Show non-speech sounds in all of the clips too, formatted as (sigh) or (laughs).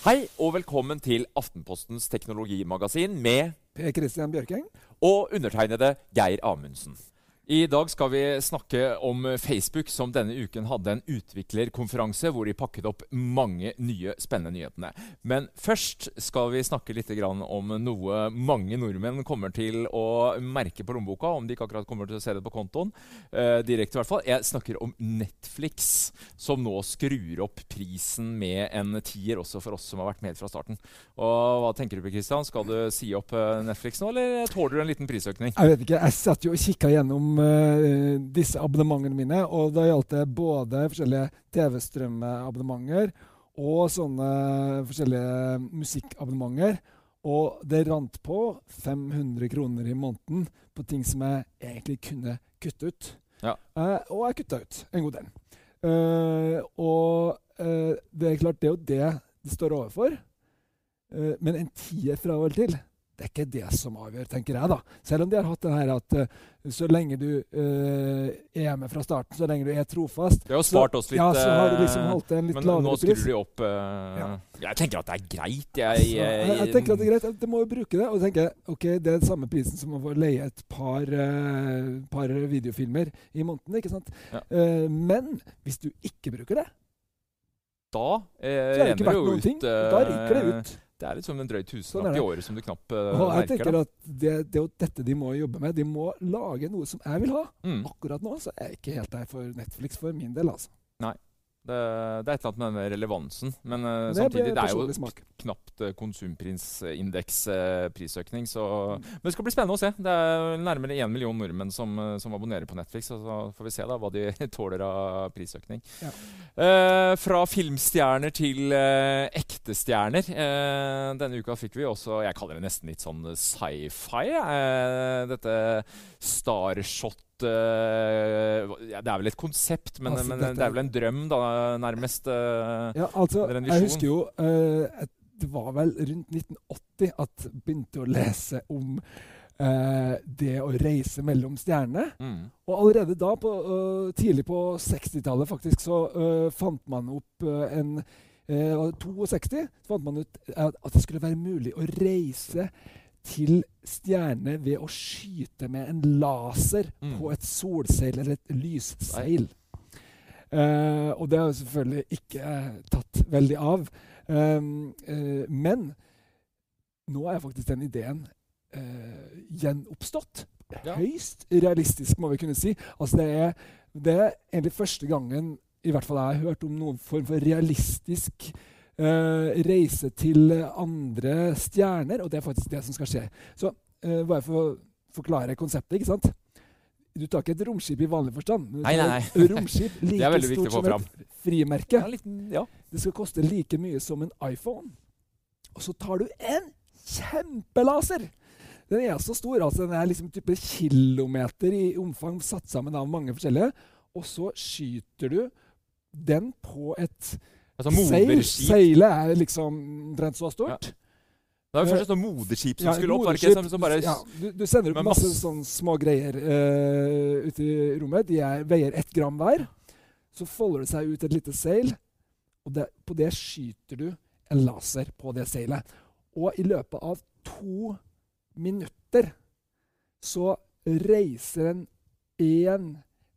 Hei og velkommen til Aftenpostens teknologimagasin med Per Christian Bjørking. og undertegnede Geir Amundsen. I dag skal vi snakke om Facebook, som denne uken hadde en utviklerkonferanse hvor de pakket opp mange nye spennende nyhetene. Men først skal vi snakke litt om noe mange nordmenn kommer til å merke på lommeboka, om de ikke akkurat kommer til å se det på kontoen. Eh, direkte i hvert fall. Jeg snakker om Netflix, som nå skrur opp prisen med en tier også for oss som har vært med fra starten. Og Hva tenker du på, Christian? Skal du si opp eh, Netflix nå, eller tåler du en liten prisøkning? Jeg vet ikke, jeg satt jo og kikka gjennom disse abonnementene mine, og da gjaldt det både forskjellige TV-strømabonnementer og sånne forskjellige musikkabonnementer. Og det rant på 500 kroner i måneden på ting som jeg egentlig kunne kutte ut. Ja. Uh, og jeg kutta ut en god del. Uh, og uh, det er klart, det er jo det det står overfor. Eh, men en tier fra og til, det er ikke det som avgjør, tenker jeg. da. Selv om de har hatt det her at uh, så lenge du uh, er med fra starten, så lenge du er trofast Det har jo spart oss litt, Ja, så har du eh, liksom holdt en litt men nå skrur de opp eh, Ja. Jeg tenker at det er greit. Jeg, jeg, jeg, jeg tenker at det er greit. Du må jo bruke det. Og så tenker jeg, ok, det er den samme prisen som å få leie et par, eh, par videofilmer i måneden. ikke sant? Ja. Eh, men hvis du ikke bruker det, Da eh, så er det ikke renner det jo ut da ryker det eh, ut. Det er liksom en drøy Sånn tusenlapp det. i året som du knapt uh, Og jeg tenker Da. at det, det er jo dette de må jobbe med. De må lage noe som jeg vil ha. Mm. Akkurat nå så er jeg ikke helt der for Netflix for min del, altså. Det, det er et eller annet med den relevansen. Men eh, Men det samtidig, det er jo smak. knapt uh, eh, prisøkning. Så Mm. Men det skal bli spennende å se. Det er nærmere én million nordmenn som, eh, som abonnerer på Netflix. Så får vi se da hva de (laughs) tåler av prisøkning. Ja. Eh, fra filmstjerner til eh, ekte stjerner. Eh, denne uka fikk vi også Jeg kaller det nesten litt sånn sci-fi. Eh, dette Starshot eh, ja, Det er vel et konsept, men, Altså, men dette det er vel en drøm, da, nærmest. Uh, Ja, altså, eller en visjon? jeg husker jo uh, Det var vel rundt 1980 at jeg begynte å lese om det å reise mellom stjernene. Mm. Og allerede da, på, tidlig på 60-tallet faktisk, så fant man opp en øh, og 62 så fant man ut at det skulle være mulig å reise til stjerne ved å skyte med en laser Mm. på et solseil eller et lysseil. Uh, og det har selvfølgelig ikke uh, tatt veldig av. Um, uh, men nå er faktisk den ideen gjenoppstått. Ja. Høyst realistisk, må vi kunne si. Altså det er, det er egentlig første gangen i hvert fall jeg har hørt om noen form for realistisk reise til andre stjerner, og det er faktisk det som skal skje. Så uh, bare for å forklare konseptet, ikke sant? Du tar ikke et romskip i vanlig forstand. men nei, Nei, nei, Romskip (laughs) like stort som et frimerke. Ja, liten, ja. Det skal koste like mye som en iPhone. Og så tar du en kjempelaser Den er så stor. altså Den er liksom type kilometer i omfang satt sammen av mange forskjellige. Og så skyter du den på et Altså seil. Seilet er liksom omtrent så stort. Det var jo først et sånt moderskip som Ja, skulle opp. moderskip. Som, som bare ja, du, du sender ut masse- sånne små greier uh, ut i rommet. De er, veier ett gram hver. Så folder det seg ut et lite seil, og det, på det skyter du en laser på det seilet. Og i løpet av to minutter så reiser den én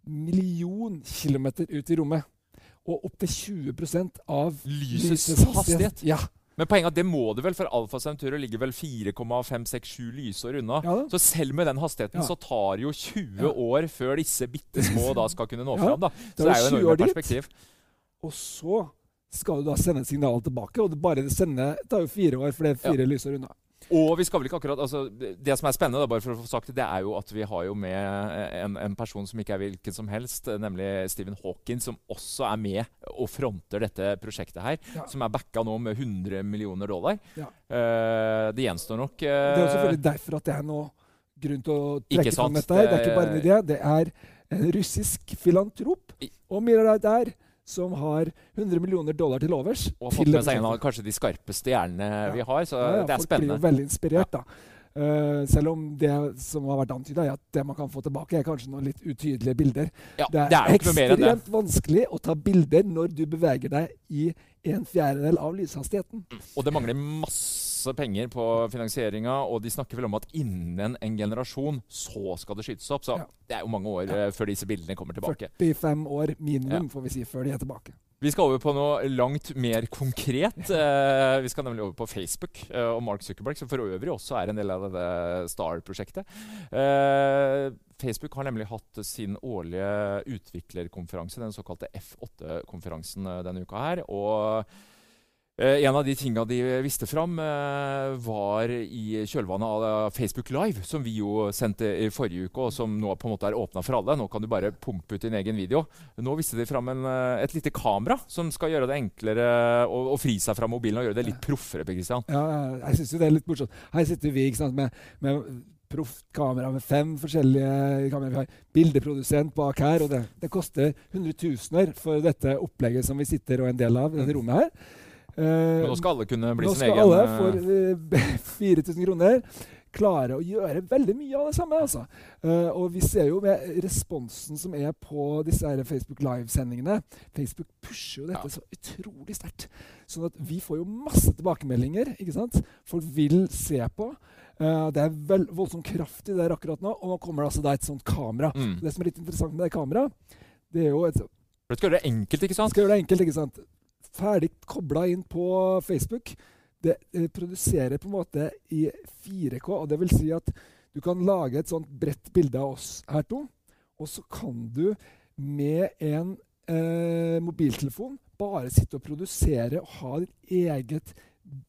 million kilometer ut i rommet. Og opptil 20% av lysets hastighet. Ja. Men poenget er at det må det vel, for Alfa Centauro ligger vel 4,567 lysår unna. ja. Så selv med den hastigheten Ja. så tar det jo 20 Ja. år før disse bitte (laughs) små da skal kunne nå fram. da. Så det er jo 20 enorme perspektiv. Og så skal du da sende et signal tilbake, og det bare sende tar jo fire år, for det er fire lysår unna. Og vi skal vel ikke akkurat, altså, det som er spennende, da, bare for å få sagt det, det er jo at vi har jo med en, en person som ikke er hvilken som helst, nemlig Stephen Hawking, som også er med og fronter dette prosjektet her. Ja. Som er backa nå med 100 millioner dollar. Ja. Uh, det gjenstår nok Det er jo eh, selvfølgelig derfor at det er noe grunn til å trekke fram dette. her. Det er ikke bare en idé. Det er en russisk filantrop og milliardær som har 100 millioner dollar til overs. Og har fått med seg en av kanskje de skarpeste hjernene vi har. Så Ja, ja, det er folk spennende. blir jo veldig inspirert, da. Uh, selv om det som har vært antyda, er at det man kan få tilbake, er kanskje noen litt utydelige bilder. Ja, det er, det er ekstremt vanskelig å ta bilder når du beveger deg i en fjerdedel av lyshastigheten. Og det mangler masse penger på finansieringa, og de snakker vel om at innen en generasjon så skal det skytes opp. Så Ja. det er jo mange år ja. før disse bildene kommer tilbake. 45 år minimum, får vi si, før de er tilbake. Vi skal over på noe langt mer konkret. (laughs) Eh, vi skal nemlig over på Facebook eh, og Mark Zuckerberg, som for øvrig også er en del av dette STAR-prosjektet. Eh, Facebook har nemlig hatt sin årlige utviklerkonferanse, den såkalte F8-konferansen eh, denne uka her. og Eh, en av de tinga de viste fram, eh, var i kjølvannet av eh, Facebook Live, som vi jo sendte i forrige uke, og som nå på en måte er åpna for alle. Nå kan du bare pumpe ut din egen video. Nå viste de fram en, eh, et lite kamera som skal gjøre det enklere å, å fri seg fra mobilen og gjøre det litt proffere. Per Christian. Ja, jeg syns jo det er litt morsomt. Her sitter vi sant, med, med proft kamera med fem forskjellige kameraer. Vi har bildeprodusent bak her, og det, det koster hundretusener for dette opplegget som vi sitter og er en del av i dette rommet her. Eh, Men nå skal alle kunne bli nå skal alle eh, for eh, (laughs) 4000 kroner klare å gjøre veldig mye av det samme. altså. Eh, og vi ser jo med responsen som er på disse her Facebook Live-sendingene Facebook pusher jo dette Ja. så utrolig sterkt. Sånn at vi får jo masse tilbakemeldinger. ikke sant? Folk vil se på. Eh, det er vel, voldsom kraft i det her akkurat nå, og nå kommer det altså da et sånt kamera. Mm. Det som er litt interessant med det kameraet, det er jo et du skal gjøre det enkelt, ikke sant? skal gjøre det enkelt, ikke sant? Ferdig kobla inn på Facebook. Det produserer på en måte i 4K, og det vil si at du kan lage et sånt bredt bilde av oss her to, og så kan du med en eh, mobiltelefon bare sitte og produsere og ha ditt eget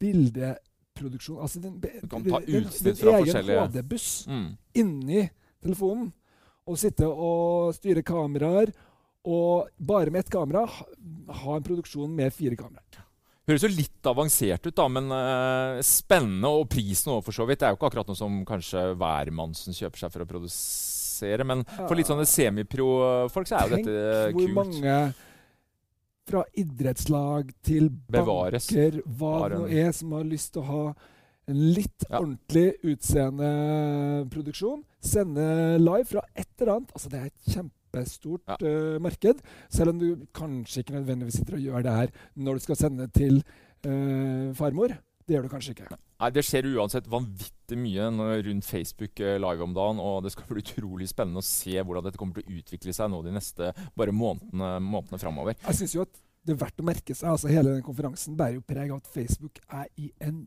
bildeproduksjon. Altså din, Du kan ta utsnitt fra forskjellige din egen HD-buss Mm. inni telefonen og sitte og styre kameraer. Og bare med ett kamera ha, en produksjon med fire kameraer. Høres jo litt avansert ut, da, men uh, spennende. Og prisen òg, for så vidt. Det er jo ikke akkurat noe som kanskje hvermannsen kjøper seg for å produsere. Men for litt sånne semipro-folk så er jo Tenk dette hvor mange fra idrettslag til Bevares. banker, hva det nå er, som har lyst til å ha en litt Ja. ordentlig utseende produksjon. Sende live fra et eller annet. Altså, det er et kjempestort Ja. uh, marked. Selv om du kanskje ikke nødvendigvis sitter og gjør det her når du skal sende til uh, farmor. Det gjør du kanskje ikke. Nei, Det skjer uansett vanvittig mye rundt Facebook eh, live om dagen. Og det skal bli utrolig spennende å se hvordan dette kommer til å utvikle seg nå de neste bare månedene, månedene framover. Jeg synes jo at det er verdt å merke seg. altså Hele den konferansen bærer jo preg av at Facebook er i en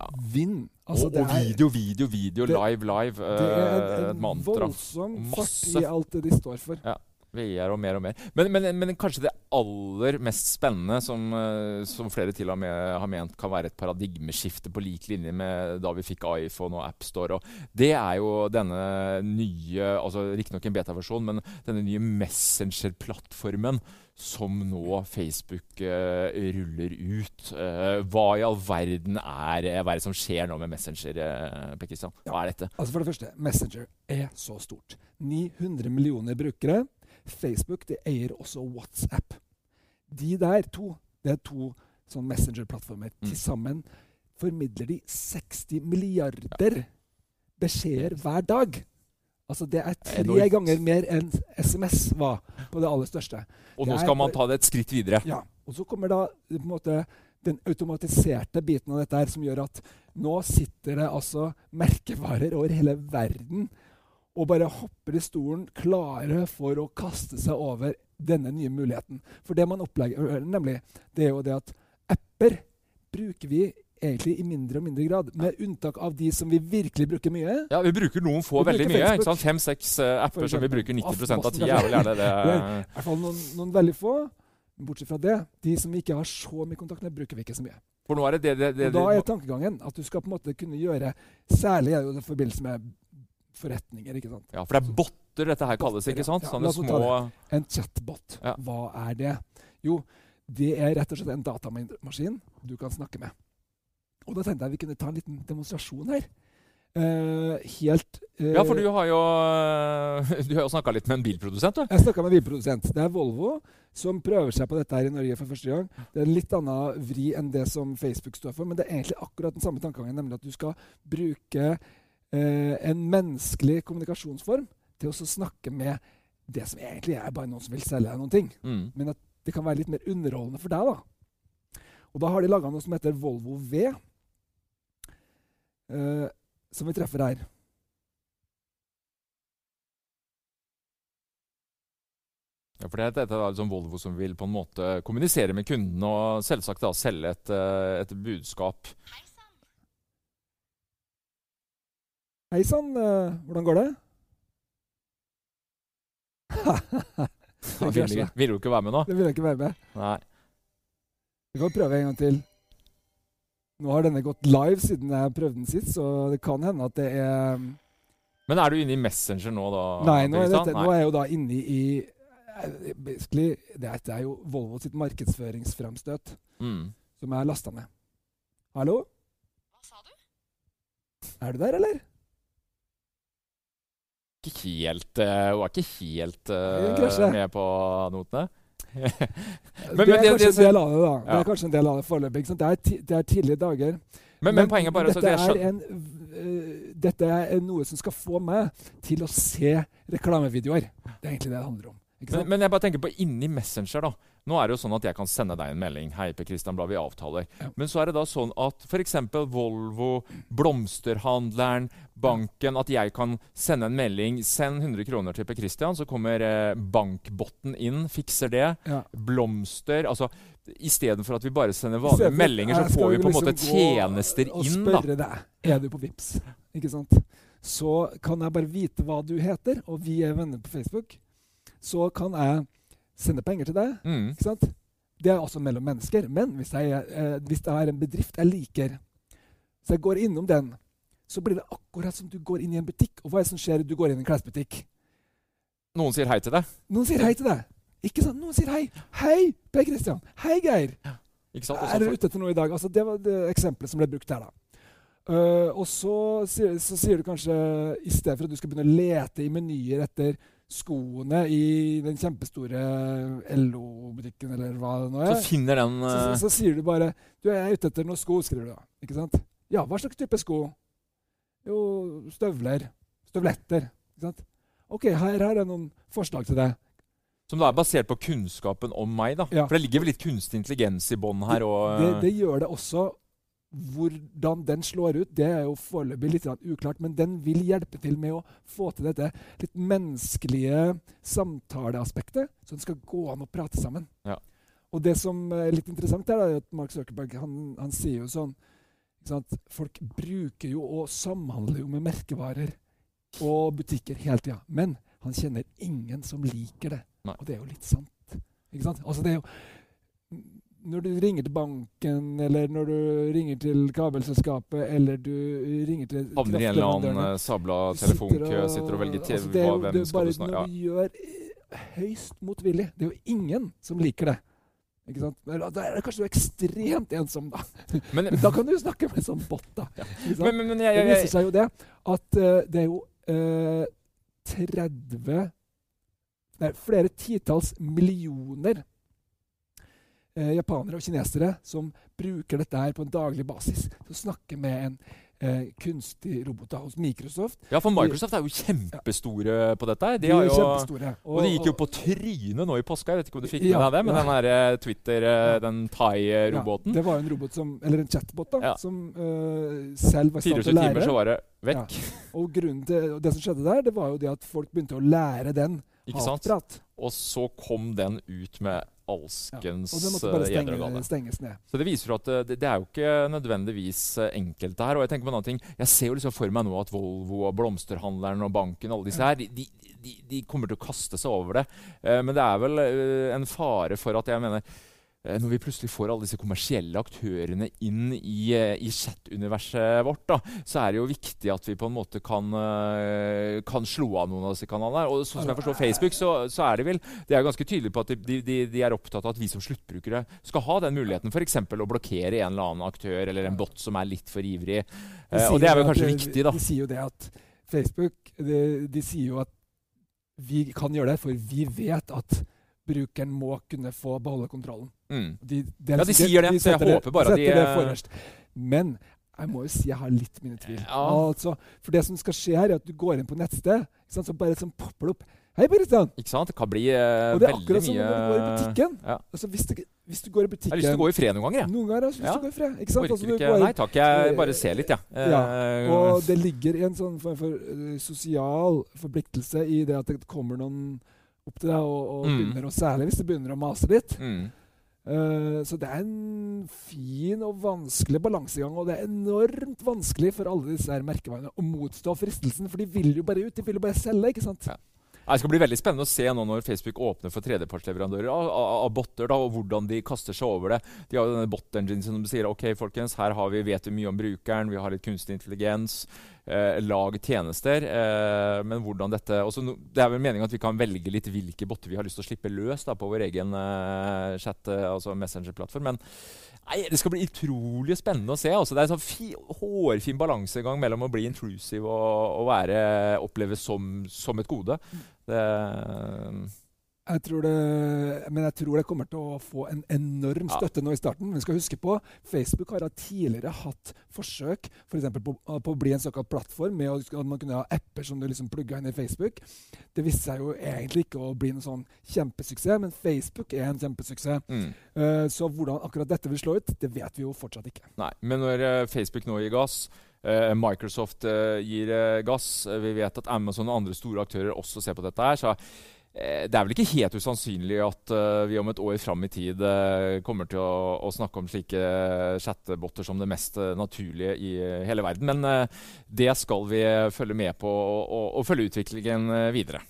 Ja. vind. Altså, og, og er- video, video, video. live, live. Det er en, en, mantra. voldsom fart i alt det de står for. Ja. VR og mer og mer. Men, men, men kanskje det aller mest spennende, som, eh, som flere til og med har ment kan være et paradigmeskifte på lik linje med da vi fikk iPhone og AppStore, det er jo denne nye altså Riktignok en beta-versjon, men denne nye Messenger-plattformen som nå Facebook uh, ruller ut. Uh, hva i all verden er, hva er det som skjer nå med Messenger? Uh, Hva er dette? Altså For det første, Messenger er så stort. 900 millioner brukere. Facebook de eier også WhatsApp. De der to det er to sånn Messenger-plattformer. Mm. Til sammen formidler de 60 milliarder beskjeder hver dag. Altså Det er tre Enormt. ganger mer enn SMS var på det aller største. Og nå skal man ta det et skritt videre. Ja. Og så kommer da måte den automatiserte biten av dette her, som gjør at nå sitter det altså merkevarer over hele verden og bare hopper i stolen, klare for å kaste seg over denne nye muligheten. For det man opplegger, nemlig, det er jo det at apper bruker vi egentlig i mindre og mindre grad. Med unntak av de som vi virkelig bruker mye. Ja, Vi bruker noen få veldig mye. ikke sant? Fem-seks uh, apper som vi bruker 90% av tida. er vel gjerne det. I hvert fall noen, noen, veldig få. Bortsett fra det, de som vi ikke har så mye kontakt med, bruker vi ikke så mye. For nå er det det, det, det Da er tankegangen at du skal på en måte kunne gjøre Særlig er det i forbindelse med forretninger. ikke sant? Ja, For det er botter dette her kalles, ikke sant? Sånne små En chatbot. Ja. Hva er det? Jo, det er rett og slett en datamaskin du kan snakke med. Og da tenkte jeg vi kunne ta en liten demonstrasjon her. Uh, helt uh, Ja, for du har jo, (laughs) du har jo snakka litt med en bilprodusent? du? Jeg snakka med en bilprodusent. Det er Volvo som prøver seg på dette her i Norge for første gang. Det er en litt annen vri enn det som Facebook står for, men det er egentlig akkurat den samme tankegangen, nemlig at du skal bruke uh, en menneskelig kommunikasjonsform til å snakke med det som egentlig er bare noen som vil selge deg noen ting. Mm. Men at det kan være litt mer underholdende for deg. da. Og da har de laga noe som heter Volvo V eh, som vi treffer her. Ja, for Dette er liksom Volvo som vil på en måte kommunisere med kunden og selvsagt da selge et, eh, et budskap. Hei sann. Hei sann. Uh, hvordan går det? det vil, vil du ikke være med nå? Det vil jeg ikke være med. Nei. Vi kan prøve en gang til. Nå har denne gått live siden jeg prøvde den sist, så det kan hende at det er um, Men er du inne i Messenger nå, da? Nei, nå er, dette, nå er jeg jo da inne i eh, Basically, det er jo Volvo sitt markedsføringsfremstøt mm. som jeg har lasta ned. Hallo? Hva sa du? Er du der, eller? Ikke helt uh, Hun er ikke helt uh, med på notene? men, det, er det, kanskje det, en del av det, da. Ja. Det er kanskje en del av det foreløpig. Det, det, er tidlige dager. Men, men poenget bare dette, er en, uh, dette er noe som skal få meg til å se reklamevideoer. Det er egentlig det det handler om. Men, men, jeg bare tenker på inni Messenger. da. Nå er det jo sånn at jeg kan sende deg en melding. Hei, Per Kristian Blad, vi avtaler. Ja. Men så er det da sånn at f.eks. Volvo, blomsterhandleren, banken At jeg kan sende en melding. Send 100 kroner til Per Kristian, så kommer eh, bankbotten inn, fikser det. Ja. Blomster altså Istedenfor at vi bare sender vanlige meldinger, så får vi på en måte liksom tjenester og inn. da. deg er du på Vips, ikke sant? Så kan jeg bare vite hva du heter, og vi er venner på Facebook. Så kan jeg sende penger til deg. Mm. ikke sant? Det er også mellom mennesker. Men hvis jeg, eh, hvis det er en bedrift jeg liker, så jeg går innom den, så blir det akkurat som du går inn i en butikk. Og hva er det som skjer? Du går inn i en klesbutikk. Noen sier hei til deg. Noen sier hei til deg. Ikke sant? Noen sier hei. Hei, Per Kristian. Hei, Geir. Ja. Sant? Er du ute etter noe i dag? Altså, det var det eksempelet som ble brukt der. da. Uh, og så, så, sier du kanskje, i stedet for at du skal begynne å lete i menyer etter skoene i den kjempestore LO-butikken, eller hva det nå er, så finner den uh... så, så, så, sier du bare Du er ute etter noen sko, skriver du da. Ikke sant? Ja, hva slags type sko? Jo, støvler. Støvletter. Ikke sant? OK, her, her er noen forslag til deg. Som da er basert på kunnskapen om meg, da? Ja. For det ligger vel litt kunstig intelligens i bånn her? Og, det, det, gjør det også. Hvordan den slår ut, det er jo foreløpig litt uklart, men den vil hjelpe til med å få til dette litt menneskelige samtaleaspektet, så den skal gå an å prate sammen. Ja. Og det som er litt interessant, er at Mark Zuckerberg han, han sier jo sånn Folk bruker jo og samhandler jo med merkevarer og butikker hele tida. Men han kjenner ingen som liker det. Nei. Og det er jo litt sant. Ikke sant? Altså det er jo når du ringer til banken, eller når du ringer til kabelselskapet, eller du ringer til Havner i en eller annen eh, sabla sitter telefonkø, sitter og velger TV. altså det hva, det skal du snakke med? ja. gjør eh, høyst motvillig Det er jo ingen som liker det. Ikke sant? Men Da er det kanskje du er ekstremt ensom, da. Men, Men da kan du jo snakke med en sånn bot, da. Sant? men, men, jeg, det jeg, viser seg jo det at uh, det er jo uh, 30 Nei, flere titalls millioner eh, japanere og kinesere som bruker dette her på en daglig basis til å snakke med en eh, kunstig robot hos Microsoft. ja, for Microsoft er jo kjempestore på dette. her. De De er jo, kjempestore. og de gikk jo på trynet nå i påska. Jeg vet ikke om du fikk med Ja, deg det? Men ja. den eh, Twitter, eh, den Thai-roboten. Ja, det var jo en robot som, eller en chatbot da, Ja. som uh, selv var i stand 24 til å timer så var det vekk. Og grunnen til og det som skjedde der, det var jo det at folk begynte å lære den Ikke sant? Og så kom den ut med Ja. alskens Og den måtte eh, bare stenge, stenges ned. Så det viser jo at eh, det, det er jo ikke nødvendigvis eh, enkelt det her. Og jeg tenker på en annen ting. Jeg ser jo liksom for meg nå at Volvo og blomsterhandleren og banken alle disse her, de, de, de, kommer til å kaste seg over det. Men det er vel en fare for at jeg mener når vi plutselig får alle disse kommersielle aktørene inn i, eh, i chat-universet vårt, da, så er det jo viktig at vi på en måte kan, eh, kan slå av noen av disse kanalene. Og sånn som jeg forstår Facebook, så, så er det vel det er ganske tydelig på at de, de, de er opptatt av at vi som sluttbrukere skal ha den muligheten f.eks. å blokkere en eller annen aktør eller en bot som er litt for ivrig. De Eh, og det er vel kanskje det- viktig, da. De sier jo det at Facebook de, de sier jo at vi kan gjøre det, for vi vet at brukeren må kunne få beholde kontrollen. Mm. De, er Ja, de liksom- sier det, så jeg håper bare setter de, det eh, forrest. Men jeg må jo si jeg har litt mine tvil. Ja. Altså, for det som skal skje her, er at du går inn på nettsted, sant, så bare sånn popper det opp Hei, Per Kristian! Ikke sant? Det kan bli veldig mye... Og det er akkurat som når du går i butikken. Ja. Altså, hvis, du, hvis du går i butikken Jeg har lyst til å gå i fred noen ganger, jeg. Noen ganger har jeg lyst til å gå i fred. Ikke sant? Orker Altså, du ikke går- Nei takk, jeg bare ser litt, jeg. Ja, ja. Og det ligger en sånn form for eh, sosial forpliktelse i det at det kommer noen opp til deg og, og Mm. begynner å Særlig hvis det begynner å mase litt. mm. Eh, så det er en fin og vanskelig balansegang, og det er enormt vanskelig for alle disse her merkevarene å motstå fristelsen, for de vil jo bare ut. De vil jo bare selge, ikke sant? Ja. Det skal bli veldig spennende å se nå når Facebook åpner for tredjepartsleverandører av, av, av botter, da, og hvordan de kaster seg over det. De har jo denne bot-enginen som sier ok, folkens, her vi, vet vi mye om brukeren, vi har litt kunstig intelligens. Eh, lag tjenester. Eh, men hvordan dette også, Det er vel meningen at vi kan velge litt hvilke botter vi har lyst til å slippe løs da, på vår egen eh, chat, eh, altså Messenger-plattform. Men nei, det skal bli utrolig spennende å se. Altså, det er en sånn fi, hårfin balansegang mellom å bli intrusive og, og være, oppleves som, som et gode. Det, Jeg tror det, men jeg tror det kommer til å få en enorm støtte nå i starten. Vi skal huske på Facebook har tidligere hatt forsøk for på, på å bli en såkalt plattform med at man kunne ha apper som du liksom plugga inn i Facebook. Det viste seg jo egentlig ikke å bli noen sånn kjempesuksess, men Facebook er en kjempesuksess. mm. Uh, så hvordan akkurat dette vil slå ut, det vet vi jo fortsatt ikke. Nei, men når eh, Facebook nå gir gass, Microsoft eh, gir eh, gass, eh, vi vet at Amazon og andre store aktører også ser på dette her, så eh, det er vel ikke helt usannsynlig at eh, vi om et år fram i tid eh, kommer til å, å snakke om slike chatboter som det mest eh, naturlige i eh, hele verden. Men eh, det skal vi følge med på og, og, og følge utviklingen eh, videre.